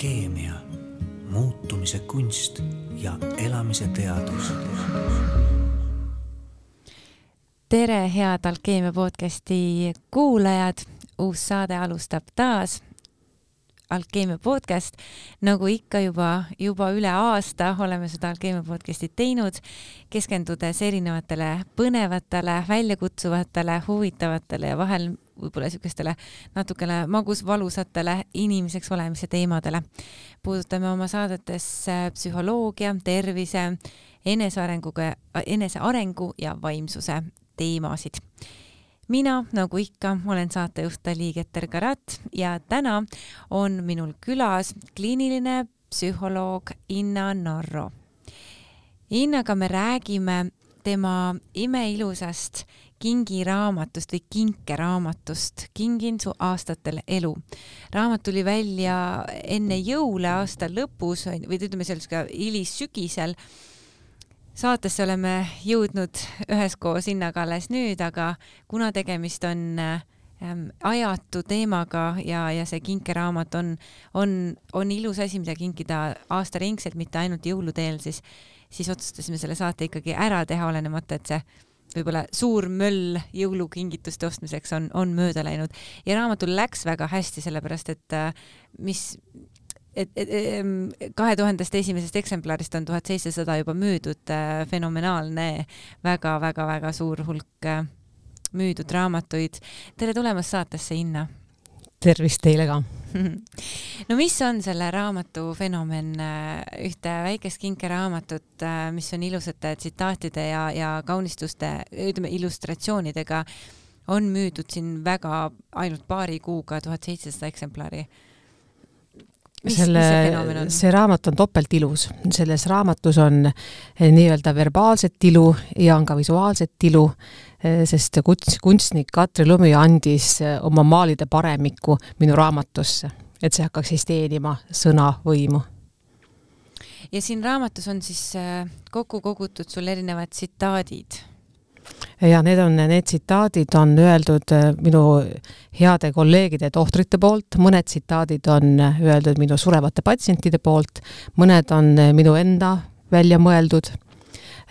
alkeemia, muutumise kunst ja elamise teadus. tere, head Alkeemia podcasti kuulajad, uus saade alustab taas Alkeemia podcast. nagu ikka juba, juba üle aasta oleme seda Alkeemia podcasti teinud, keskendudes erinevatele põnevatele, väljakutsuvatele, huvitavatele ja vahel võib-olla niisugustele natukene magusvalusatele inimeseks olemise teemadele. puudutame oma saadetes äh, psühholoogia, tervise, enesearenguga, enesearengu ja vaimsuse teemasid mina, nagu ikka, olen saatejuht Dali Keter-Karat ja täna on minul külas kliiniline psühholoog Inna Narro. Innaga me räägime tema imeilusast kingiraamatust või kinkeraamatust Kingin su aastatel elu. raamat tuli välja enne jõule aasta lõpus või ütleme selles ka hilissügisel. Saatesse oleme jõudnud üheskoos Innaga alles nüüd, aga kuna tegemist on ähm, ajatu teemaga ja, ja see kinkeraamat on, on, on ilus asi, mida kinkida aastaringselt, mitte ainult jõulude eel, siis, siis otsustasime selle saate ikkagi ära teha, olenemata, et see võib-olla suur möll jõulukingituste ostmiseks on, on mööda läinud. Ja raamatul läks väga hästi, sellepärast et äh, mis et, et kahe tuhandest esimesest eksemplarist on tuhat seitsesada juba müüdud, äh, fenomenaalne väga,, väga-väga-väga suur hulk äh, müüdud raamatuid. tere tulemast saatesse, Inna! tervist teile ka! no mis on selle raamatu fenomen, ühte väikest kinkeraamatut, mis on ilusate tsitaatide ja, ja kaunistuste, ütleme illustratsioonidega, on müüdud siin väga ainult paari kuuga tuhat seitsesada eksemplari Mis, selle, see, raamat on topelt ilus, selles raamatus on nii-öelda verbaalset ilu ja on ka visuaalset ilu Eh, sest kunst, kunstnik Katri Lumi andis eh, oma maalide paremikku minu raamatusse, et see hakkaks siis teenima sõnavõimu. ja siin raamatus on siis eh, kokku kogutud sul erinevad tsitaadid ja need on, need tsitaadid on öeldud minu heade kolleegide tohtrite poolt, mõned tsitaadid on öeldud minu surevate patsientide poolt, mõned on minu enda välja mõeldud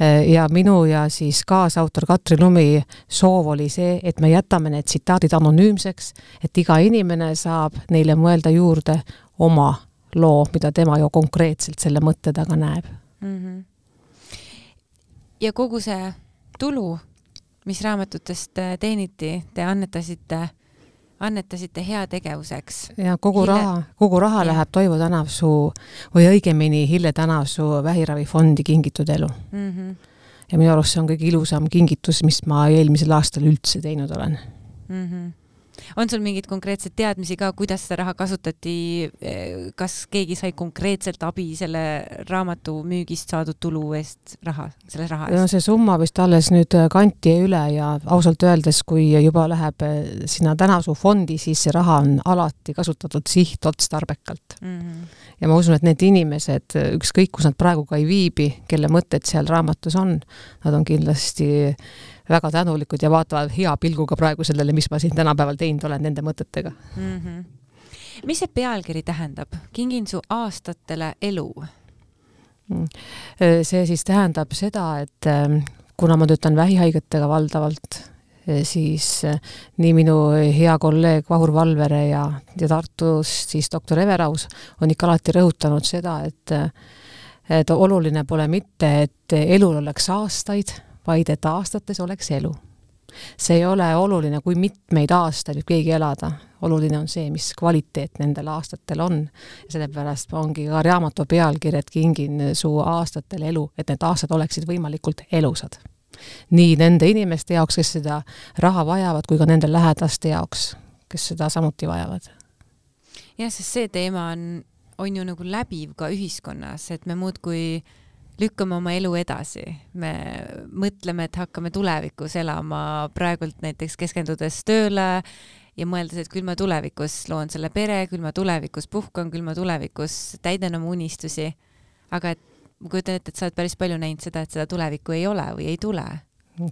Äh, ja minu ja siis kaasautor Katri Lumi soov oli see, et me jätame need tsitaadid anonüümseks, et iga inimene saab neile mõelda juurde oma loo, mida tema ju konkreetselt selle mõtte taga näeb mm. -hmm. ja kogu see tulu, mis raamatutest äh, teeniti, te annetasite annetasite heategevuseks. ja kogu Hille... raha, kogu raha ja. läheb Toivo Tänavsuu või õigemini Hille Tänavsuu vähiravifondi Kingitud elu mm. -hmm. ja minu arust see on kõige ilusam kingitus, mis ma eelmisel aastal üldse teinud olen mm. -hmm on sul mingeid konkreetseid teadmisi ka, kuidas seda raha kasutati, kas keegi sai konkreetselt abi selle raamatu müügist saadud tulu eest raha, selle raha eest? no see summa vist alles nüüd kanti üle ja ausalt öeldes, kui juba läheb eh, sinna Tänasuu fondi, siis see raha on alati kasutatud sihtotstarbekalt mm. -hmm. ja ma usun, et need inimesed, ükskõik kus nad praegu ka ei viibi, kelle mõtted seal raamatus on, nad on kindlasti väga tänulikud ja vaatavad hea pilguga praegu sellele, mis ma siin tänapäeval teinud olen nende mõtetega mm. -hmm. mis see pealkiri tähendab? kingin su aastatele elu mm. see siis tähendab seda, et ähm, kuna ma töötan vähihaigetega valdavalt, äh, siis äh, nii minu hea kolleeg Vahur Valvere ja, ja Tartust siis doktor Everaus on ikka alati rõhutanud seda, et äh, et oluline pole mitte, et elul oleks aastaid vaid et aastates oleks elu. see ei ole oluline, kui mitmeid aastaid võib keegi elada, oluline on see, mis kvaliteet nendel aastatel on. sellepärast ongi ka raamatu pealkiri, et kingin su aastatel elu, et need aastad oleksid võimalikult elusad. nii nende inimeste jaoks, kes seda raha vajavad, kui ka nende lähedaste jaoks, kes seda samuti vajavad. jah, sest see teema on, on ju nagu läbiv ka ühiskonnas, et me muudkui lükkame oma elu edasi, me mõtleme, et hakkame tulevikus elama praegult näiteks keskendudes tööle ja mõeldes, et küll ma tulevikus loon selle pere, küll ma tulevikus puhkan, küll ma tulevikus täidan oma unistusi. aga et ma kujutan ette, et sa oled päris palju näinud seda, et seda tulevikku ei ole või ei tule.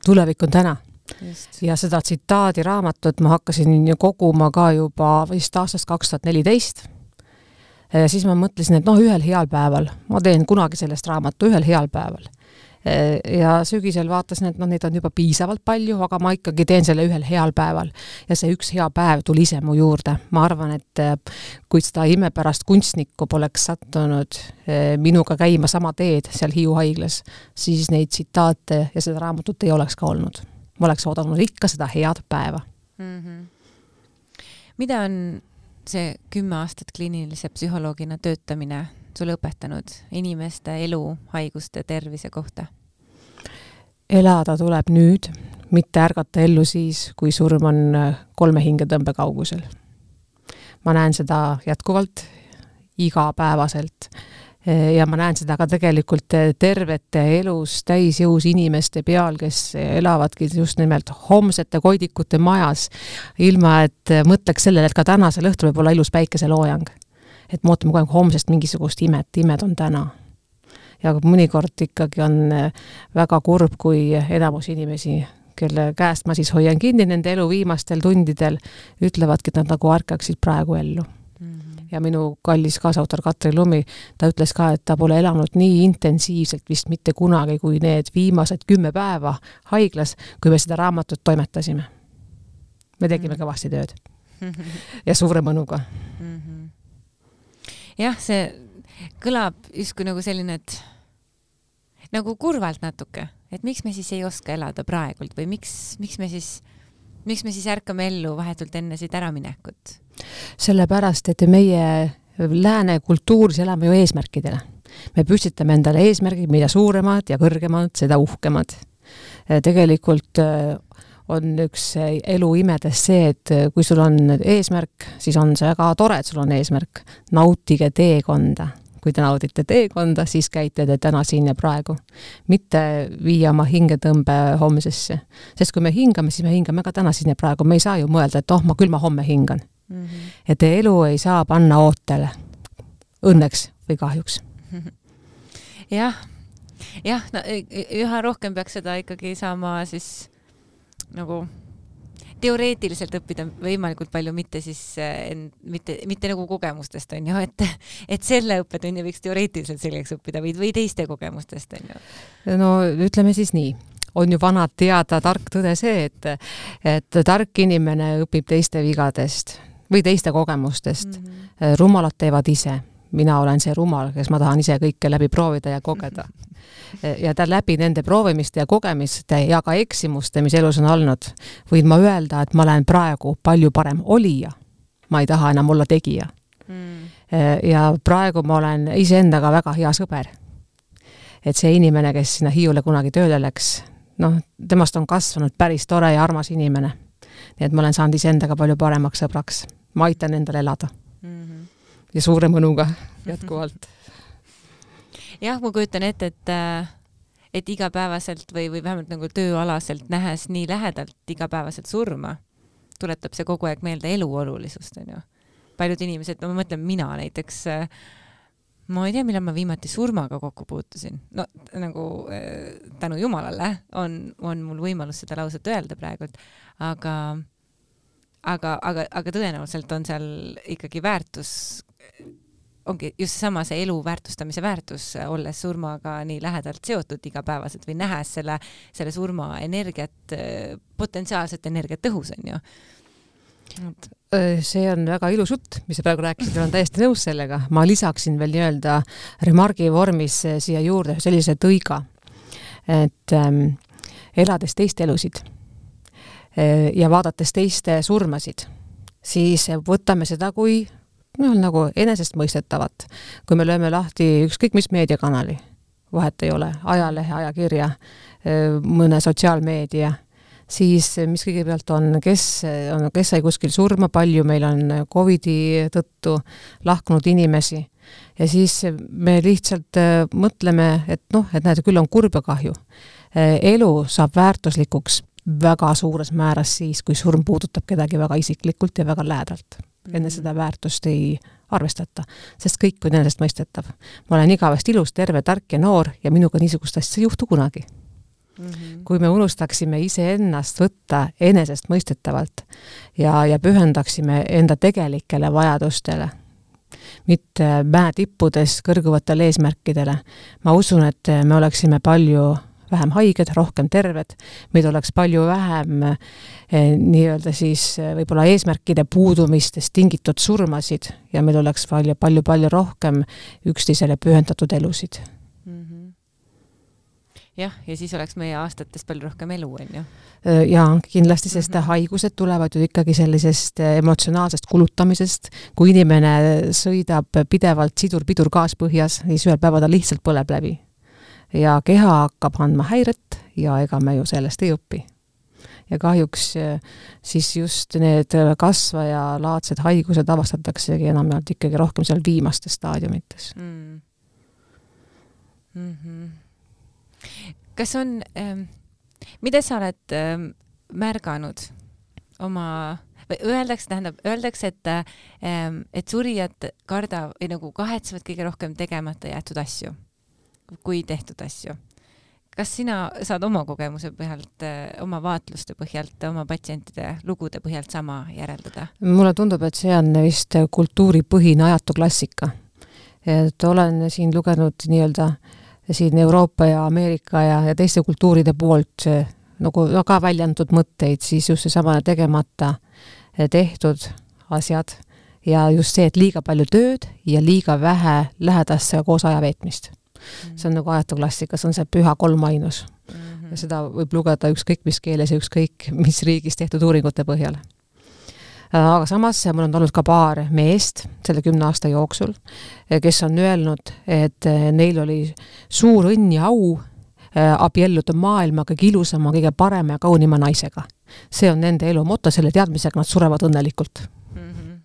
tulevik on täna. Just. ja seda tsitaadi raamatut ma hakkasin koguma ka juba vist aastast kaks tuhat neliteist ja siis ma mõtlesin, et noh, ühel heal päeval, ma teen kunagi sellest raamatu ühel heal päeval ja sügisel vaatasin, et noh, neid on juba piisavalt palju, aga ma ikkagi teen selle ühel heal päeval. ja see üks hea päev tuli ise mu juurde. ma arvan, et eh, kui seda imepärast kunstnikku poleks sattunud minuga käima sama teed seal Hiiu haiglas, siis neid tsitaate ja seda raamatut ei oleks ka olnud. ma oleks oodanud ikka seda head päeva mm. -hmm. mida on see kümme aastat kliinilise psühholoogina töötamine sulle õpetanud inimeste elu, haiguste, tervise kohta? elada tuleb nüüd, mitte ärgata ellu siis, kui surm on äh, kolme hingetõmbe kaugusel. ma näen seda jätkuvalt, igapäevaselt ja ma näen seda ka tegelikult äh, tervete elus täisjõus inimeste peal, kes elavadki just nimelt homsete koidikute majas, ilma et mõtleks sellele, et ka tänasel õhtul võib olla ilus päikeseloojang. et me ootame kogu aeg homsest mingisugust imet, imed on täna ja mõnikord ikkagi on äh, väga kurb, kui enamus inimesi, kelle käest ma siis hoian kinni nende elu viimastel tundidel, ütlevadki, et nad nagu ärkaksid praegu ellu mm. -hmm. Ja minu kallis kaasautor Katri Lumi, ta ütles ka, et ta pole elanud nii intensiivselt vist mitte kunagi, kui need viimased kümme päeva haiglas, kui me seda raamatut toimetasime. me tegime mm kõvasti tööd ja suure mõnuga. -hmm. jah, see kõlab justkui nagu selline, et nagu kurvalt natuke, et miks me siis ei oska elada praegult või miks, miks me siis, miks me siis ärkame ellu vahetult enne siit äraminekut? sellepärast, et meie lääne kultuuris elame ju eesmärkidele. me püstitame endale eesmärgid, mida suuremad ja kõrgemad, seda uhkemad. tegelikult äh, on üks elu imedest see, et kui sul on eesmärk, siis on see väga tore, et sul on eesmärk. nautige teekonda kui te naudite teekonda, siis käite te täna siin ja praegu. mitte viia oma hingetõmbe homsesse. sest kui me hingame, siis me hingame ka täna siin ja praegu, me ei saa ju mõelda, et oh, ma küll ma homme hingan mm. -hmm. teie elu ei saa panna ootele. Õnneks või kahjuks. jah, jah, no üha rohkem peaks seda ikkagi saama siis nagu teoreetiliselt õppida võimalikult palju, mitte siis äh, mitte, mitte nagu kogemustest on ju, et, et selle õppetunni võiks teoreetiliselt selgeks õppida või, või teiste kogemustest on ju. no ütleme siis nii on ju vana teada tark tõde see, et, et tark inimene õpib teiste vigadest või teiste kogemustest mm. -hmm. rumalad teevad ise mina olen see rumal, kes ma tahan ise kõike läbi proovida ja kogeda. ja ta läbi nende proovimiste ja kogemiste ja ka eksimuste, mis elus on olnud, võin ma öelda, et ma olen praegu palju parem olija. ma ei taha enam olla tegija mm.. ja praegu ma olen iseendaga väga hea sõber. et see inimene, kes sinna Hiiule kunagi tööle läks, noh, temast on kasvanud päris tore ja armas inimene. nii et ma olen saanud iseendaga palju paremaks sõbraks. ma aitan endal elada mm. -hmm ja suure mõnuga jätkuvalt. Jah, ma kujutan ette, et äh, et igapäevaselt või, või vähemalt nagu tööalaselt nähes nii lähedalt igapäevaselt surma, tuletab see kogu aeg meelde elu olulisust, onju. paljud inimesed, no ma mõtlen, mina näiteks äh, ma ei tea, millal ma viimati surmaga kokku puutusin. no nagu äh, tänu jumalale on, on mul võimalus seda lauset öelda praegult, aga aga, aga, aga tõenäoliselt on seal ikkagi väärtus ongi just seesama see elu väärtustamise väärtus, olles surmaga nii lähedalt seotud igapäevaselt või nähes selle, selle surma energiat, potentsiaalset energiat õhus, on ju. see on väga ilus jutt, mis sa praegu rääkisid, olen täiesti nõus sellega. ma lisaksin veel nii-öelda remargi vormis siia juurde sellise tõiga, et ähm, elades teiste elusid äh, ja vaadates teiste surmasid, siis võtame seda kui noh, nagu enesestmõistetavat. kui me lööme lahti ükskõik mis meediakanali, vahet ei ole, ajalehe, ajakirja, mõne sotsiaalmeedia, siis mis kõigepealt on, kes on, kes sai kuskil surma, palju meil on Covidi tõttu lahkunud inimesi ja siis me lihtsalt mõtleme, et noh, et näed, küll on kurb ja kahju. elu saab väärtuslikuks väga suures määras siis, kui surm puudutab kedagi väga isiklikult ja väga lähedalt enne seda väärtust ei arvestata, sest kõik on enesestmõistetav. ma olen igavesti ilus, terve, tark ja noor ja minuga niisugust asja ei juhtu kunagi mm. -hmm. kui me unustaksime iseennast võtta enesestmõistetavalt ja, ja pühendaksime enda tegelikele vajadustele, mitte mäetippudes kõrguvatele eesmärkidele. ma usun, et me oleksime palju vähem haiged, rohkem terved, meid oleks palju vähem eh, nii-öelda siis eh, võib-olla eesmärkide puudumistest tingitud surmasid ja meil oleks palju, palju-palju rohkem üksteisele pühendatud elusid mm. -hmm. jah, ja siis oleks meie aastates palju rohkem elu, on ju Äh, jaa, kindlasti, sest mm -hmm. haigused tulevad ju ikkagi sellisest äh, emotsionaalsest kulutamisest, kui inimene sõidab pidevalt sidur-pidur gaas põhjas, siis ühel päeval ta lihtsalt põleb läbi. Ja keha hakkab andma häiret ja ega me ju sellest ei õpi. ja kahjuks äh, siis just need kasvajalaadsed haigused avastataksegi enamjaolt ikkagi rohkem seal viimastes staadiumites mm.. Mm -hmm. kas on ähm mida sa oled äh, märganud oma või öeldakse, tähendab, öeldakse, et äh, et surijad karda- või nagu kahetsevad kõige rohkem tegemata jäetud asju kui tehtud asju. kas sina saad oma kogemuse põhjalt äh,, oma vaatluste põhjalt, oma patsientide lugude põhjalt sama järeldada? mulle tundub, et see on vist kultuuripõhine ajatu klassika. et olen siin lugenud nii-öelda siin Euroopa ja Ameerika ja, ja teiste kultuuride poolt nagu väga välja antud mõtteid, siis just seesama tegemata eh, tehtud asjad ja just see, et liiga palju tööd ja liiga vähe lähedasse koos aja veetmist. See on nagu ajatu klassika, see on see püha kolmainus mm. -hmm. ja seda võib lugeda ükskõik mis keeles ja ükskõik mis riigis tehtud uuringute põhjal. Äh, aga samas mul on olnud ka paar meest selle kümne aasta jooksul, kes on öelnud, et eh, neil oli suur õnn ja au Äh, abielluda maailma kõige ilusama, kõige parema ja kaunima naisega. see on nende elu moto, selle teadmisega nad surevad õnnelikult mm. -hmm.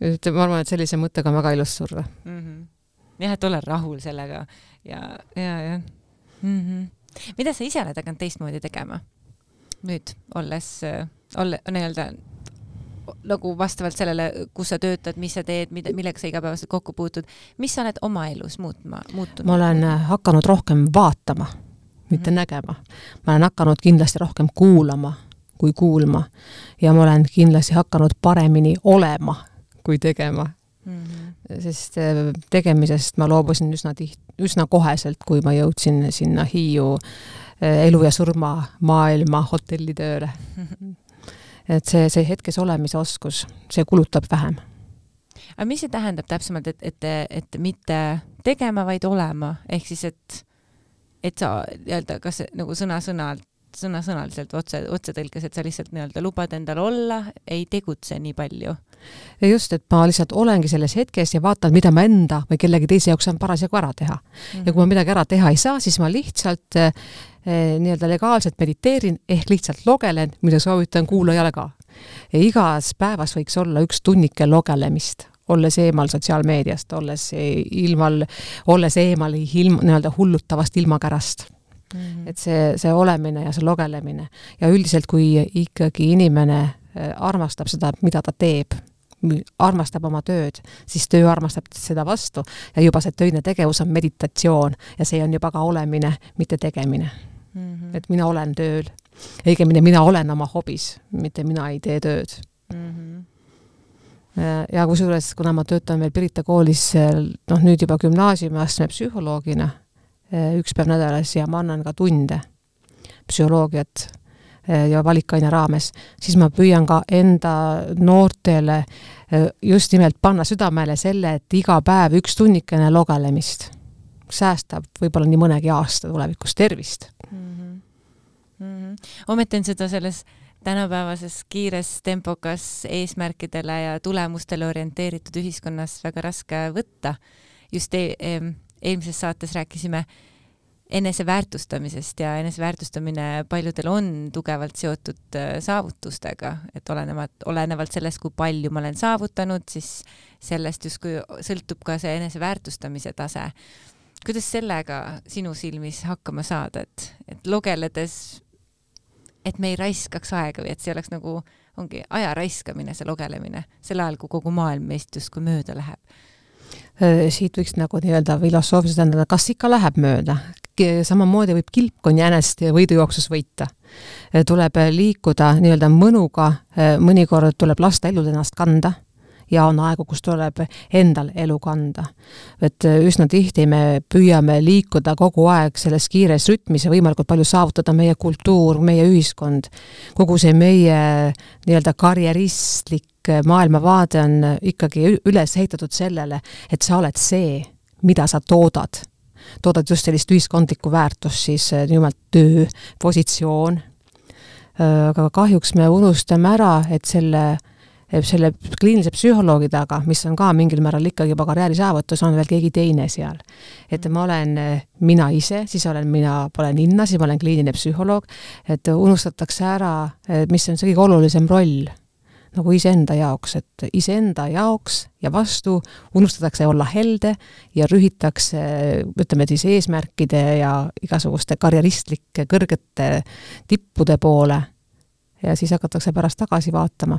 et ma arvan, et sellise mõttega on väga ilus surra mm. -hmm. Jah, et ole rahul sellega ja, ja, jah mm. -hmm. mida sa ise oled hakanud teistmoodi tegema nüüd, olles, olle, nii-öelda nagu vastavalt sellele, kus sa töötad, mis sa teed, mida, millega sa igapäevaselt kokku puutud, mis sa oled oma elus muutma, muutunud? ma olen äh, hakanud rohkem vaatama, mitte mm -hmm. nägema. ma olen hakanud kindlasti rohkem kuulama kui kuulma ja ma olen kindlasti hakanud paremini olema kui tegema mm. -hmm. sest äh, tegemisest ma loobusin üsna tiht-, üsna koheselt, kui ma jõudsin sinna Hiiu äh, elu ja surma maailma hotellitööle mm. -hmm et see, see hetkes olemise oskus, see kulutab vähem. aga mis see tähendab täpsemalt, et, et, et mitte tegema, vaid olema, ehk siis, et, et sa nii-öelda kas nagu sõna-sõnalt sõna-sõnaliselt otse, otsetõlkes, et sa lihtsalt nii-öelda lubad endal olla, ei tegutse nii palju. Ja just, et ma lihtsalt olengi selles hetkes ja vaatan, mida ma enda või kellegi teise jaoks saan parasjagu ära teha mm. -hmm. ja kui ma midagi ära teha ei saa, siis ma lihtsalt eh, Eh, nii-öelda legaalselt mediteerin ehk lihtsalt logelen, mida soovitan kuulajale ka. igas päevas võiks olla üks tunnike logelemist, olles eemal sotsiaalmeediast, olles ilmal, olles eemal ilm, nii-öelda hullutavast ilmakärast mm. -hmm. et see, see olemine ja see logelemine ja üldiselt, kui ikkagi inimene eh, armastab seda, mida ta teeb, armastab oma tööd, siis töö armastab seda vastu ja juba see töine tegevus on meditatsioon ja see on juba ka olemine, mitte tegemine mm. -hmm. et mina olen tööl. õigemini mina olen oma hobis, mitte mina ei tee tööd mm. -hmm ja kusjuures, kuna ma töötan veel Pirita koolis noh, nüüd juba gümnaasiumiastme psühholoogina üks päev nädalas ja ma annan ka tunde psühholoogiat ja valikaine raames, siis ma püüan ka enda noortele just nimelt panna südamele selle, et iga päev üks tunnikene logelemist säästab võib-olla nii mõnegi aasta tulevikus tervist mm. -hmm. Mm -hmm. ometi on seda selles tänapäevases kiires tempokas eesmärkidele ja tulemustele orienteeritud ühiskonnas väga raske võtta. just e eelmises saates rääkisime eneseväärtustamisest ja eneseväärtustamine paljudel on tugevalt seotud äh, saavutustega, et olenevalt, olenevalt sellest, kui palju ma olen saavutanud, siis sellest justkui sõltub ka see eneseväärtustamise tase. Kuidas sellega sinu silmis hakkama saada, et, et lugeledes, et me ei raiskaks aega või et see oleks nagu, ongi aja raiskamine, see lugelemine, sel ajal, kui kogu maailm meist justkui mööda läheb? Äh, siit võiks nagu nii-öelda filosoofiliselt tähendada, kas ikka läheb mööda, samamoodi võib kilpkonn jänest võidujooksus võita. Äh, tuleb liikuda nii-öelda mõnuga, äh, mõnikord tuleb lasta elul ennast kanda ja on aegu, kus tuleb endal elu kanda. et üsna tihti me püüame liikuda kogu aeg selles kiires rütmis ja võimalikult palju saavutada meie kultuur, meie ühiskond, kogu see meie nii-öelda karjeristlik maailmavaade on ikkagi üles ehitatud sellele, et sa oled see, mida sa toodad toodad just sellist ühiskondlikku väärtust, siis nimelt töö, positsioon, aga kahjuks me unustame ära, et selle, selle kliinilise psühholoogi taga, mis on ka mingil määral ikkagi juba karjäärisaavutus, on veel keegi teine seal. et ma olen mina ise, siis olen mina, olen Inna, siis ma olen kliiniline psühholoog, et unustatakse ära, mis on see kõige olulisem roll nagu iseenda jaoks, et iseenda jaoks ja vastu unustatakse olla helde ja rühitakse, ütleme siis eesmärkide ja igasuguste karjeristlike kõrgete tippude poole. ja siis hakatakse pärast tagasi vaatama.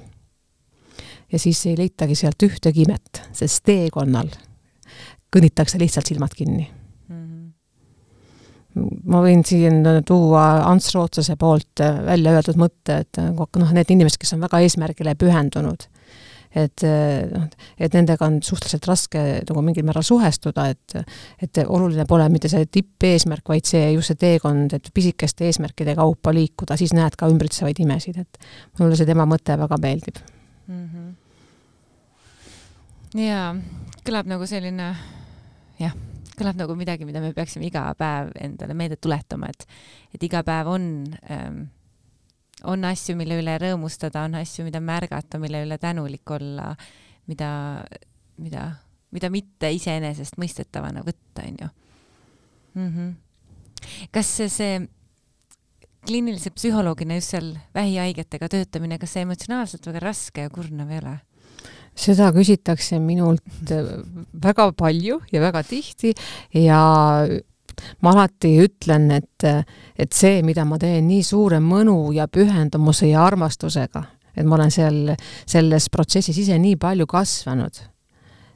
ja siis ei leitagi sealt ühtegi imet, sest teekonnal kõnnitakse lihtsalt silmad kinni ma võin siin tuua Ants Rootsase poolt välja öeldud mõtte, et noh, need inimesed, kes on väga eesmärgile pühendunud, et noh, et nendega on suhteliselt raske nagu mingil määral suhestuda, et et oluline pole mitte see tippeesmärk, vaid see, just see teekond, et pisikeste eesmärkide kaupa liikuda, siis näed ka ümbritsevaid imesid, et mulle see tema mõte väga meeldib mm. -hmm. jaa, kõlab nagu selline kõlab nagu midagi, mida me peaksime iga päev endale meelde tuletama, et, et iga päev on ähm,, on asju, mille üle rõõmustada, on asju, mida märgata, mille üle tänulik olla, mida, mida, mida mitte iseenesestmõistetavana võtta, onju. Mhm. kas see, see kliinilise psühholoogina just seal vähihaigetega töötamine, kas see emotsionaalselt väga raske ja kurnav ei ole? Seda küsitakse minult äh, väga palju ja väga tihti ja ma alati ütlen, et, et see, mida ma teen nii suure mõnu ja pühendumuse ja armastusega, et ma olen seal, selles protsessis ise nii palju kasvanud.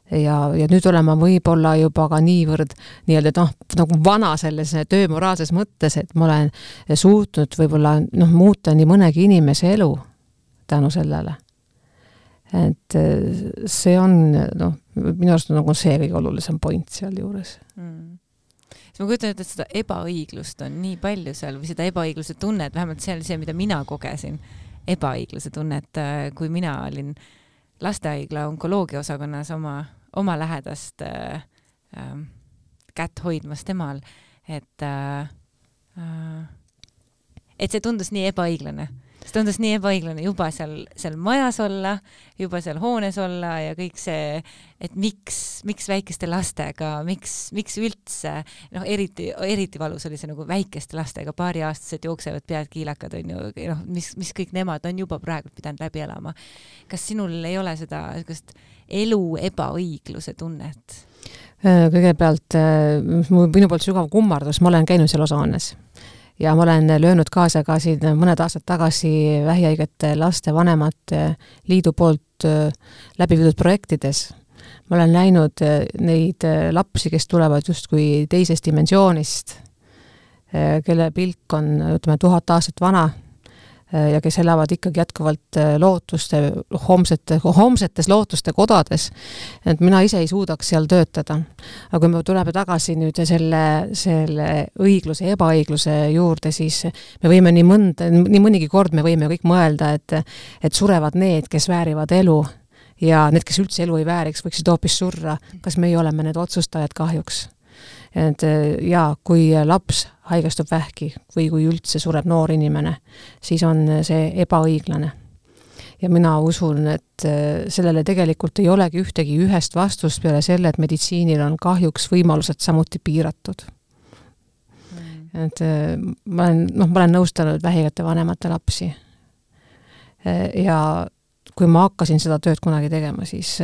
Ja, ja nüüd olen ma võib-olla juba ka niivõrd nii-öelda noh, nagu vana selles töömoraalses mõttes, et ma olen suutnud võib-olla noh, muuta nii mõnegi inimese elu tänu sellele et äh, see on noh, minu arust nagu see kõige olulisem point sealjuures. Mm. siis ma kujutan ette, et seda ebaõiglust on nii palju seal või seda ebaõigluse tunnet, vähemalt see oli see, mida mina kogesin, ebaõigluse tunnet, äh, kui mina olin lastehaigla onkoloogia osakonnas oma, oma lähedast äh, äh, kätt hoidmas temal, et äh, äh, et see tundus nii ebaõiglane see tundus nii ebaõiglane juba seal, seal majas olla, juba seal hoones olla ja kõik see, et miks, miks väikeste lastega, miks, miks üldse, noh, eriti, eriti valus oli see nagu väikeste lastega, paariaastased jooksevad pead kiilakad, on ju, noh, mis, mis kõik nemad on juba praegu pidanud läbi elama. kas sinul ei ole seda niisugust elu ebaõigluse tunnet? kõigepealt minu poolt sügav kummardus, ma olen käinud seal osahoones ja ma olen löönud kaasa ka siin mõned aastad tagasi vähihaigete laste vanemate liidu poolt äh, läbi viidud projektides. ma olen näinud äh, neid lapsi, kes tulevad justkui teisest dimensioonist, kelle pilk on, ütleme, tuhat aastat vana ja kes elavad ikkagi jätkuvalt äh, lootuste, homsete, homsetes lootuste kodades. et mina ise ei suudaks seal töötada. aga kui me tuleme tagasi nüüd selle, selle õigluse ja ebaõigluse juurde, siis me võime nii mõnda, nii mõnigi kord me võime kõik mõelda, et et surevad need, kes väärivad elu ja need, kes üldse elu ei vääriks, võiksid hoopis surra. kas meie oleme need otsustajad kahjuks? Et äh, jaa, kui laps haigestub vähki või kui üldse sureb noor inimene, siis on see ebaõiglane. ja mina usun, et äh, sellele tegelikult ei olegi ühtegi ühest vastust peale selle, et meditsiinil on kahjuks võimalused samuti piiratud mm.. et äh, ma olen, noh, ma olen nõustanud vähigate vanemate lapsi. ja kui ma hakkasin seda tööd kunagi tegema, siis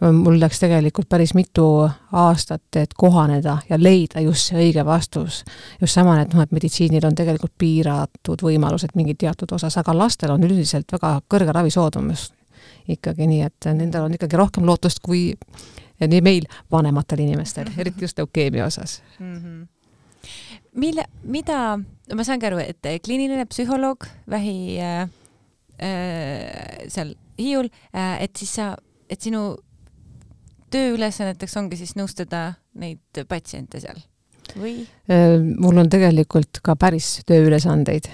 mul läks tegelikult päris mitu aastat, et kohaneda ja leida just see õige vastus. just sama, et noh, et meditsiinil on tegelikult piiratud võimalused mingi teatud osas, aga lastel on üldiselt väga kõrge ravisoodumus ikkagi, nii et nendel on ikkagi rohkem lootust kui nii meil, vanematel inimestel, mhm. eriti just leukeemia osas mm. -hmm mille, mida, ma saangi aru, et kliiniline psühholoog vähi äh, äh, seal Hiiul äh,, et siis sa et sinu tööülesanneteks ongi siis nõustada neid patsiente seal või? Äh, mul on tegelikult ka päris tööülesandeid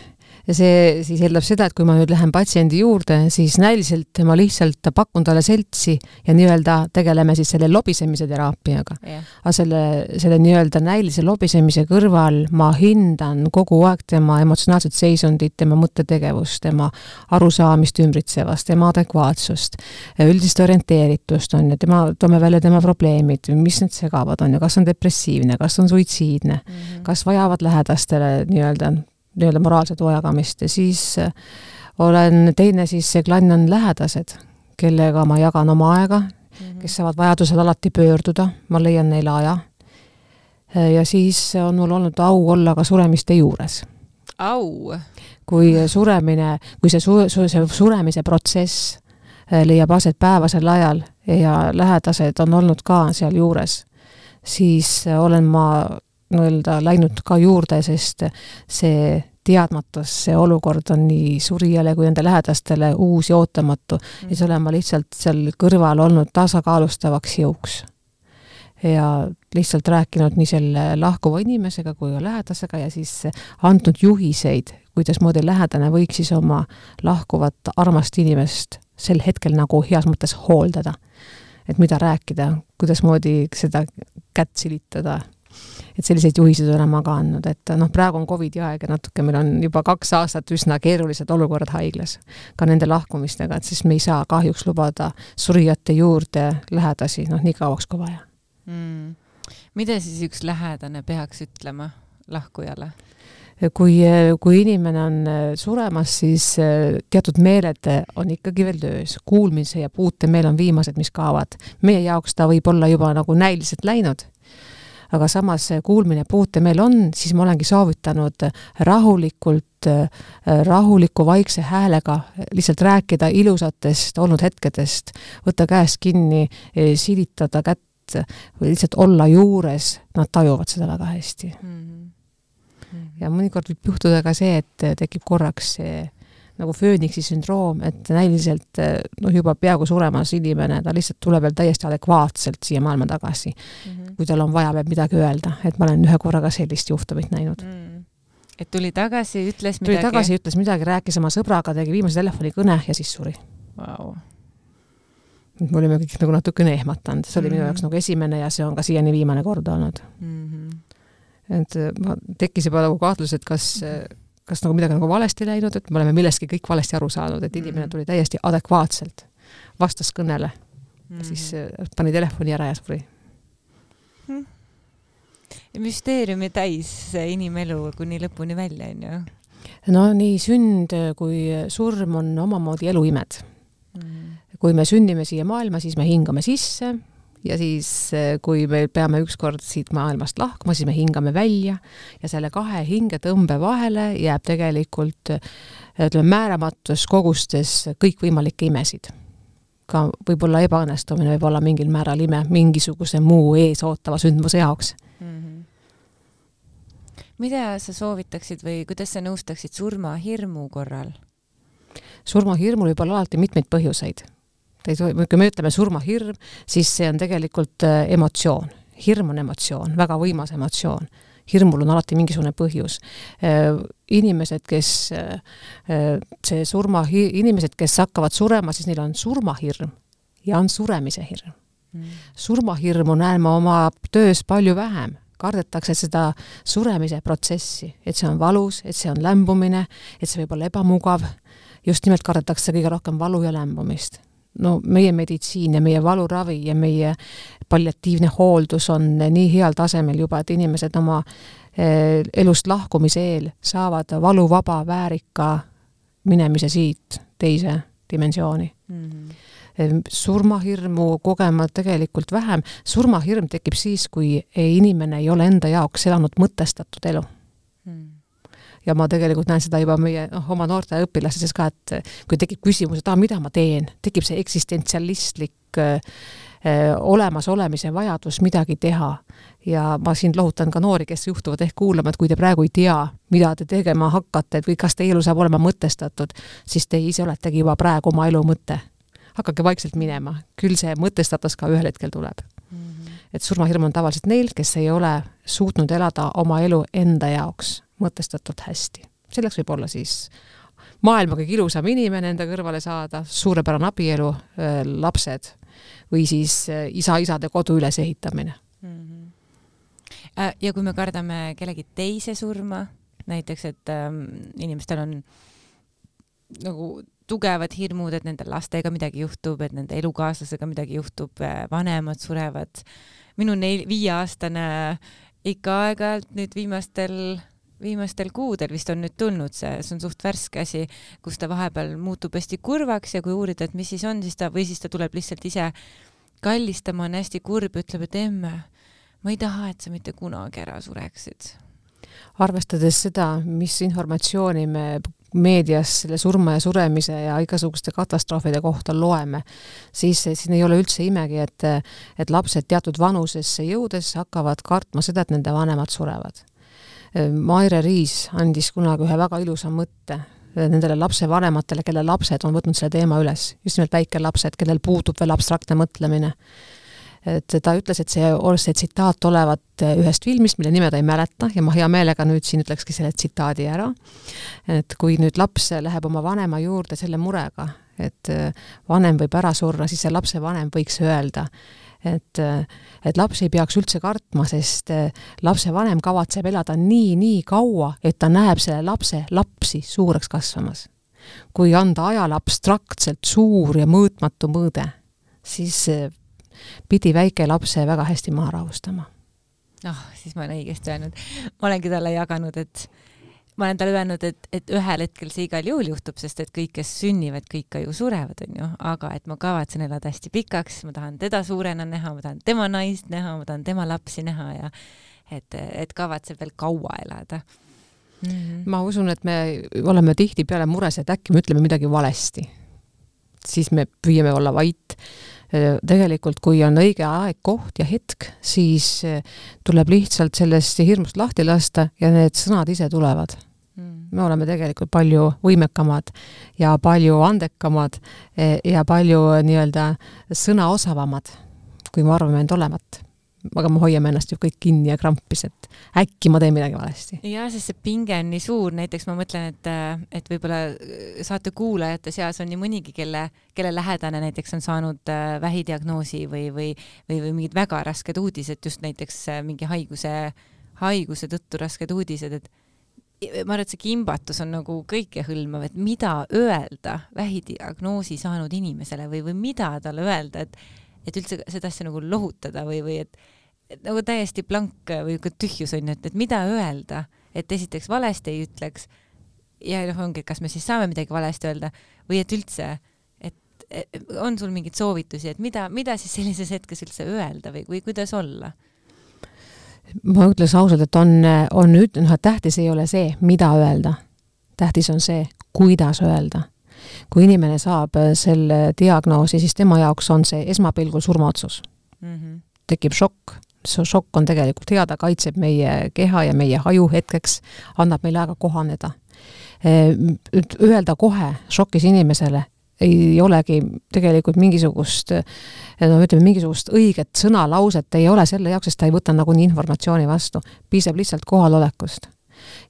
ja see siis eeldab seda, et kui ma nüüd lähen patsiendi juurde, siis näiliselt ma lihtsalt pakun talle seltsi ja nii-öelda tegeleme siis selle lobisemise teraapiaga. Jah, aga selle, selle nii-öelda näilise lobisemise kõrval ma hindan kogu aeg tema emotsionaalset seisundit, tema mõttetegevust, tema arusaamist ümbritsevast, tema adekvaatsust, üldist orienteeritust, on ju, tema, toome välja tema probleemid, mis need segavad, on ju, kas on depressiivne, kas on suitsiidne, kas vajavad lähedastele nii-öelda, nii-öelda moraalset huajagamist ja siis äh, olen, teine siis see klann on lähedased, kellega ma jagan oma aega, Mhm. kes saavad vajadusel alati pöörduda, ma leian neile aja. ja siis on mul olnud au olla ka suremiste juures. au, kui suremine, kui see su-, su-, see suremise protsess äh, leiab aset päevasel ajal ja lähedased on olnud ka sealjuures, siis olen ma nii-öelda läinud ka juurde, sest see teadmatus, see olukord on nii surijale kui nende lähedastele uus ja ootamatu ja siis olen ma lihtsalt seal kõrval olnud tasakaalustavaks jõuks. ja lihtsalt rääkinud nii selle lahkuva inimesega kui ka lähedasega ja siis andnud juhiseid, kuidasmoodi lähedane võiks siis oma lahkuvat armast inimest sel hetkel nagu heas mõttes hooldada. et mida rääkida, kuidasmoodi seda kätt silitada et selliseid juhiseid olen ma ka andnud, et noh, praegu on Covidi aeg ja natuke meil on juba kaks aastat üsna keerulised olukorrad haiglas, ka nende lahkumistega, et sest me ei saa kahjuks lubada surijate juurde lähedasi, noh, nii kauaks kui vaja mm.. mida siis üks lähedane peaks ütlema lahkujale? kui, kui inimene on suremas, siis teatud meeled on ikkagi veel töös. kuulmise ja puutemeel on viimased, mis kaovad. meie jaoks ta võib olla juba nagu näiliselt läinud, aga samas kuulmine, puutemeel on, siis ma olengi soovitanud rahulikult, rahuliku vaikse häälega lihtsalt rääkida ilusatest olnud hetkedest, võtta käest kinni, silitada kätt või lihtsalt olla juures, nad tajuvad seda väga hästi Mm. ja mõnikord võib juhtuda ka see, et tekib korraks see nagu fööniksi sündroom, et näiliselt noh, juba peaaegu suremas inimene, ta lihtsalt tuleb veel täiesti adekvaatselt siia maailma tagasi. Mhm. kui tal on vaja veel midagi öelda, et ma olen ühe korra ka sellist juhtumit näinud. Mm. et tuli tagasi, ütles tuli midagi. tagasi, ütles midagi, rääkis oma sõbraga, tegi viimase telefonikõne ja siis suri. Wow. me olime kõik nagu natukene ehmatanud, see oli minu Mhm. jaoks nagu esimene ja see on ka siiani viimane kord olnud. Mm -hmm. et äh, ma, tekkis juba nagu kahtlus, et kas, kas nagu midagi nagu valesti läinud, et me oleme millestki kõik valesti aru saanud, et inimene Mhm. tuli täiesti adekvaatselt, vastas kõnele mm ja siis äh, pani telefoni ära ja suri. müsteeriumi täis see inimelu kuni lõpuni välja, onju. no nii sünd kui surm on omamoodi eluimed. Mm. kui me sünnime siia maailma, siis me hingame sisse ja siis, kui me peame ükskord siit maailmast lahkuma, siis me hingame välja ja selle kahe hingetõmbe vahele jääb tegelikult ütleme, määramatus kogustes kõikvõimalikke imesid. ka võib-olla ebaõnnestumine võib olla mingil määral ime mingisuguse muu ees ootava sündmuse jaoks. Mm -hmm. mida sa soovitaksid või kuidas sa nõustaksid surmahirmu korral? surmahirmul võib olla alati mitmeid põhjuseid ta ei tohi, kui me ütleme surmahirm, siis see on tegelikult äh, emotsioon. hirm on emotsioon, väga võimas emotsioon. hirmul on alati mingisugune põhjus. inimesed, kes, see surma, inimesed, kes hakkavad surema, siis neil on surmahirm ja on suremise hirm mm.. surmahirmu näen ma oma töös palju vähem kardetakse seda suremise protsessi, et see on valus, et see on lämbumine, et see võib olla ebamugav. just nimelt kardetakse kõige rohkem valu ja lämbumist no meie meditsiin ja meie valuravi ja meie palliatiivne hooldus on nii heal tasemel juba, et inimesed oma eh, elust lahkumise eel saavad valuvaba väärika minemise siit teise dimensiooni mm. -hmm. surmahirmu kogema tegelikult vähem, surmahirm tekib siis, kui inimene ei ole enda jaoks elanud mõtestatud elu mm. -hmm ja ma tegelikult näen seda juba meie noh, oma noorte õpilaste seas ka, et kui tekib küsimus, et ah, mida ma teen, tekib see eksistentsialistlik äh, olemasolemise vajadus midagi teha. ja ma siin lohutan ka noori, kes juhtuvad ehk kuulama, et kui te praegu ei tea, mida te tegema hakkate või kas teie elu saab olema mõtestatud, siis te ise oletegi juba praegu oma elu mõte. hakake vaikselt minema, küll see mõtestatus ka ühel hetkel tuleb mm. -hmm. et surmahirm on tavaliselt neil, kes ei ole suutnud elada oma elu enda jaoks mõtestatult hästi. selleks võib olla siis maailma kõige ilusam inimene enda kõrvale saada, suurepärane abielu, lapsed või siis isa-isade kodu ülesehitamine mm. -hmm Äh, ja kui me kardame kellegi teise surma, näiteks et ähm, inimestel on nagu tugevad hirmud, et nende lastega midagi juhtub, et nende elukaaslasega midagi juhtub, äh, vanemad surevad. minu neil-, viieaastane ikka aeg-ajalt nüüd viimastel, viimastel kuudel vist on nüüd tulnud see, see on suht värske asi, kus ta vahepeal muutub hästi kurvaks ja kui uurida, et mis siis on, siis ta, või siis ta tuleb lihtsalt ise kallistama, on hästi kurb, ütleb, et emme ma ei taha, et sa mitte kunagi ära sureksid. arvestades seda, mis informatsiooni me meedias selle surma ja suremise ja igasuguste katastroofide kohta loeme, siis siin ei ole üldse imegi, et, et lapsed teatud vanusesse jõudes hakkavad kartma seda, et nende vanemad surevad. Maire Riis andis kunagi ühe väga ilusa mõtte nendele lapsevanematele, kelle lapsed on võtnud selle teema üles, just nimelt väikelapsed, kellel puudub veel abstraktne mõtlemine et ta ütles, et see, see tsitaat olevat ühest filmist, mille nime ta ei mäleta ja ma hea meelega nüüd siin ütlekski selle tsitaadi ära. et kui nüüd laps läheb oma vanema juurde selle murega, et vanem võib ära surra, siis see lapsevanem võiks öelda, et, et laps ei peaks üldse kartma, sest lapsevanem kavatseb elada nii, nii kaua, et ta näeb selle lapse lapsi suureks kasvamas. kui anda ajale abstraktselt suur ja mõõtmatu mõõde, siis pidi väike lapse väga hästi maha rahustama. noh, siis ma olen õigesti öelnud. ma olengi talle jaganud, et ma olen talle öelnud, et, et ühel hetkel see igal juhul juhtub, sest et kõik, kes sünnivad, kõik ka ju surevad, onju, aga et ma kavatsen elada hästi pikaks, ma tahan teda suurena näha, ma tahan tema naist näha, ma tahan tema lapsi näha ja et, et kavatseb veel kaua elada mm. -hmm. ma usun, et me oleme tihtipeale mures, et äkki me ütleme midagi valesti. siis me püüame olla vait tegelikult, kui on õige aeg, koht ja hetk, siis äh, tuleb lihtsalt sellest hirmust lahti lasta ja need sõnad ise tulevad mm. me oleme tegelikult palju võimekamad ja palju andekamad äh, ja palju nii-öelda sõnaosavamad, kui me arvame end olevat aga me hoiame ennast ju kõik kinni ja krampis, et äkki ma teen midagi valesti. jah, sest see pinge on nii suur, näiteks ma mõtlen, et, et võib-olla saate kuulajate seas on nii mõnigi, kelle, kelle lähedane näiteks on saanud äh, vähidiagnoosi või, või, või, või mingid väga rasked uudised, just näiteks äh, mingi haiguse, haiguse tõttu rasked uudised, et ma arvan, et see kimbatus on nagu kõikehõlmav, et mida öelda vähidiagnoosi saanud inimesele või, või mida talle öelda, et et üldse seda asja nagu lohutada või, või et nagu täiesti blank või tühjus on ju, et, et mida öelda, et esiteks valesti ei ütleks ja noh, ongi, et kas me siis saame midagi valesti öelda või et üldse, et, on sul mingeid soovitusi, et mida, mida siis sellises hetkes üldse öelda või, või kuidas olla? ma ütleks ausalt, et on, on üt-, noh, et tähtis ei ole see, mida öelda. tähtis on see, kuidas öelda. kui inimene saab selle diagnoosi, siis tema jaoks on see esmapilgul surmaotsus mm. -hmm. tekib šokk šokk on tegelikult hea, ta kaitseb meie keha ja meie haju hetkeks, annab meile aega kohaneda. Öelda kohe šokis inimesele ei olegi tegelikult mingisugust no ütleme, mingisugust õiget sõnalauset ei ole selle jaoks, sest ta ei võta nagunii informatsiooni vastu. piisab lihtsalt kohalolekust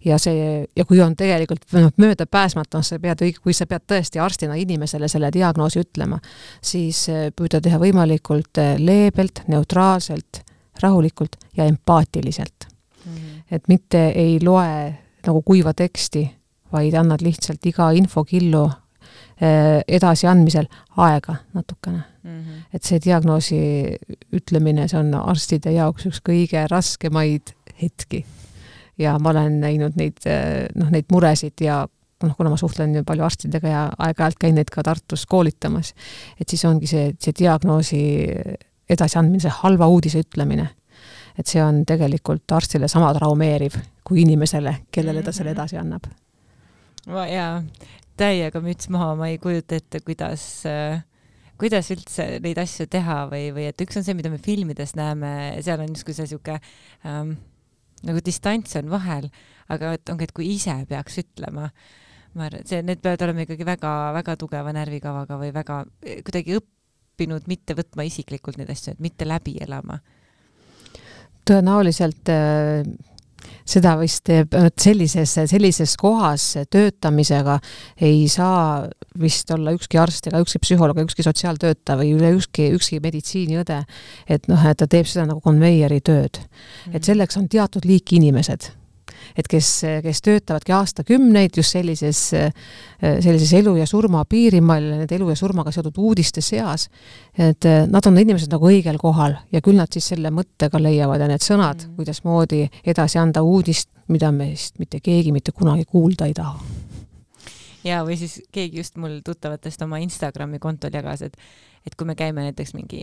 ja see, ja kui on tegelikult noh, möödapääsmatu, sa pead, kui sa pead tõesti arstina inimesele selle diagnoosi ütlema, siis püüda teha võimalikult leebelt, neutraalselt rahulikult ja empaatiliselt mm. -hmm. et mitte ei loe nagu kuiva teksti, vaid annad lihtsalt iga infokillu eh, edasiandmisel aega natukene mm. -hmm. et see diagnoosi ütlemine, see on arstide jaoks üks kõige raskemaid hetki. ja ma olen näinud neid, eh, noh, neid muresid ja noh, kuna ma suhtlen ju palju arstidega ja aeg-ajalt käin neid ka Tartus koolitamas, et siis ongi see, see diagnoosi edasiandmine, see halva uudise ütlemine, et see on tegelikult arstile sama traumeeriv kui inimesele, kellele ta selle mhm. edasi annab. jaa, täiega müts maha, ma ei kujuta ette, kuidas äh, kuidas üldse neid asju teha või, või et üks on see, mida me filmides näeme, seal on justkui see sihuke ähm, nagu distants on vahel, aga et ongi, et kui ise peaks ütlema ma arvan, et see, need peavad olema ikkagi väga-väga tugeva närvikavaga või väga kuidagi õppinud mitte võtma isiklikult neid asju, et mitte läbi elama. tõenäoliselt äh, seda vist sellises, sellises kohas töötamisega ei saa vist olla ükski arst ega ükski psühholoog, ükski sotsiaaltöötaja või üle ükski, ükski meditsiiniõde, et noh, et ta teeb seda nagu konveieri tööd et selleks on teatud liiki inimesed et kes, kes töötavadki aastakümneid just sellises, sellises elu ja surma piirimail, nende elu ja surmaga seotud uudiste seas, et nad on inimesed nagu õigel kohal ja küll nad siis selle mõttega leiavad ja need sõnad mm., kuidasmoodi edasi anda uudist, mida meist mitte keegi mitte kunagi kuulda ei taha ja, või siis keegi just mul tuttavatest oma Instagrami kontol jagas, et et kui me käime näiteks mingi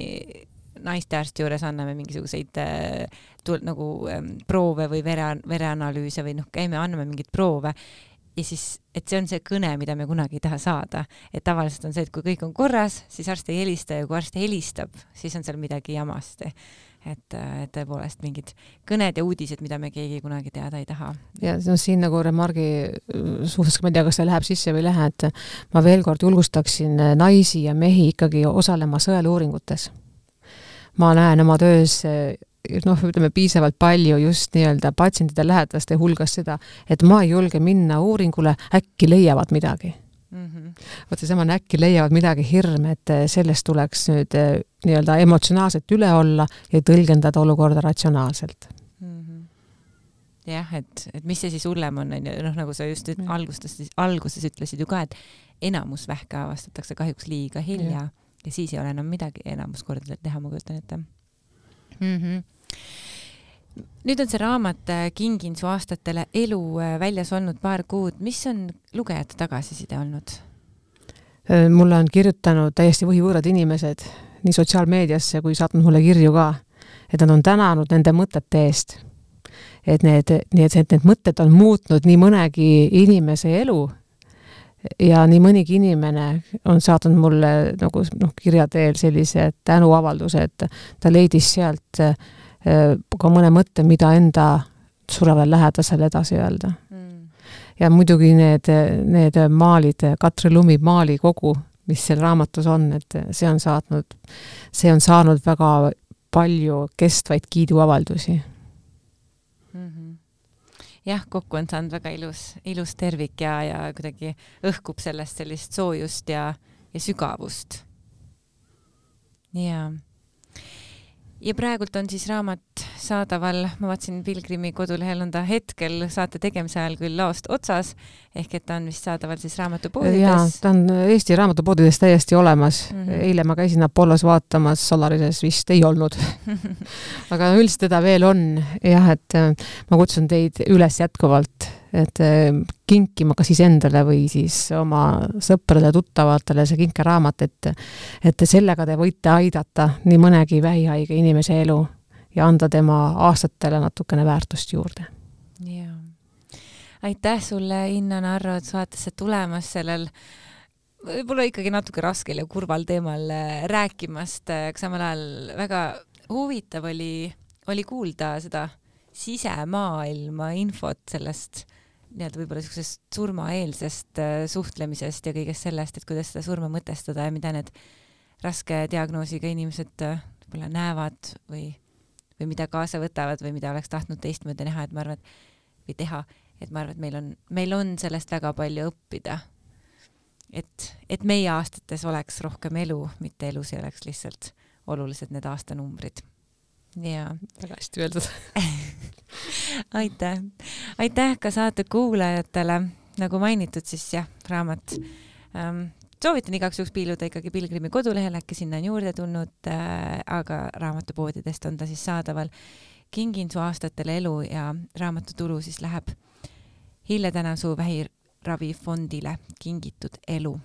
naistearsti juures anname mingisuguseid äh, tul, nagu ähm, proove või vere, vereanalüüse või noh, käime, anname mingeid proove ja siis, et see on see kõne, mida me kunagi ei taha saada. et tavaliselt on see, et kui kõik on korras, siis arst ei helista ja kui arst helistab, siis on seal midagi jamasti. et, äh, et tõepoolest mingid kõned ja uudised, mida me keegi kunagi teada ei taha. ja no siin nagu remargi äh, suhtes, ma ei tea, kas see läheb sisse või ei lähe, et ma veel kord julgustaksin naisi ja mehi ikkagi osalema sõeluuringutes ma näen oma töös noh, ütleme piisavalt palju just nii-öelda patsientide lähedaste hulgas seda, et ma ei julge minna uuringule, äkki leiavad midagi mm -hmm.. vot seesama äkki leiavad midagi hirm, et sellest tuleks nüüd eh, nii-öelda emotsionaalselt üle olla ja tõlgendada olukorda ratsionaalselt mm. -hmm. jah, et, et mis see siis hullem on, on ju, noh, nagu sa just mm. alguses, alguses ütlesid ju ka, et enamus vähke avastatakse kahjuks liiga hilja ja siis ei ole enam midagi enamus kordadel teha, ma kujutan ette mm. -hmm nüüd on see raamat äh, Kingin su aastatele elu äh, väljas olnud paar kuud, mis on lugejate tagasiside olnud? Äh, mulle on kirjutanud täiesti võhivõõrad inimesed nii sotsiaalmeediasse kui saatnud mulle kirju ka, et nad on tänanud nende mõtete eest. et need, nii et need mõtted on muutnud nii mõnegi inimese elu ja nii mõnigi inimene on saatnud mulle nagu noh, kirja teel sellise tänuavalduse, et ta leidis sealt äh, ka mõne mõtte, mida enda surevale lähedasele edasi öelda. Mm.. ja muidugi need, need maalid, Katri Lumi maalikogu, mis seal raamatus on, et see on saatnud, see on saanud väga palju kestvaid kiiduavaldusi. Mm. -hmm jah, kokku on saanud väga ilus, ilus tervik ja, ja kuidagi õhkub sellest sellist soojust ja, ja sügavust. jaa ja praegult on siis raamat saadaval, ma vaatasin Pilgrimi kodulehel on ta hetkel saate tegemise ajal küll laost otsas, ehk et ta on vist saadaval siis raamatupoodides. jaa, ta on Eesti raamatupoodides täiesti olemas mm. -hmm. eile ma käisin Apollos vaatamas, Solarises vist ei olnud aga üldiselt teda veel on jah, et äh, ma kutsun teid üles jätkuvalt et eh, kinkima kas iseendale või siis oma sõpradele-tuttavatele see kinkeraamat, et et sellega te võite aidata nii mõnegi vähihaige inimese elu ja anda tema aastatele natukene väärtust juurde. jaa. aitäh sulle, Inna Narro, et saatesse tulemas sellel võib-olla ikkagi natuke raskel ja kurval teemal eh, rääkimast, aga samal ajal väga huvitav oli, oli kuulda seda sisemaailma infot sellest nii-öelda võib-olla niisugusest surmaeelsest äh, suhtlemisest ja kõigest sellest, et kuidas seda surma mõtestada ja mida need raske diagnoosiga inimesed äh, võib-olla näevad või, või mida kaasa võtavad või mida oleks tahtnud teistmoodi näha, et ma arvan, et või teha, et ma arvan, et meil on, meil on sellest väga palju õppida. et, et meie aastates oleks rohkem elu, mitte elus ei oleks lihtsalt olulised need aastanumbrid jaa. väga hästi öeldud aitäh, aitäh ka saate kuulajatele, nagu mainitud, siis jah, raamat ähm, soovitan igaks juhuks piiluda ikkagi Pilgrimi kodulehel, äkki sinna on juurde tulnud äh,, aga raamatupoodidest on ta siis saadaval. kingin su aastatele elu ja raamatutulu siis läheb Hille Tänasuu vähiravifondile Kingitud elu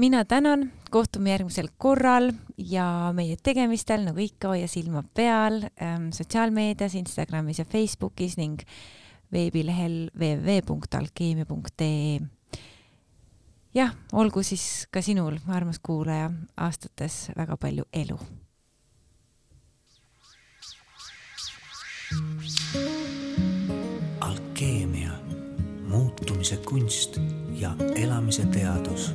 mina tänan, kohtume järgmisel korral ja meie tegemistel, nagu ikka, hoia silma peal ähm, sotsiaalmeedias, Instagramis ja Facebookis ning veebilehel www.alkeemia.ee. jah, olgu siis ka sinul, armas kuulaja, aastates väga palju elu. alkeemia, muutumise kunst ja elamise teadus.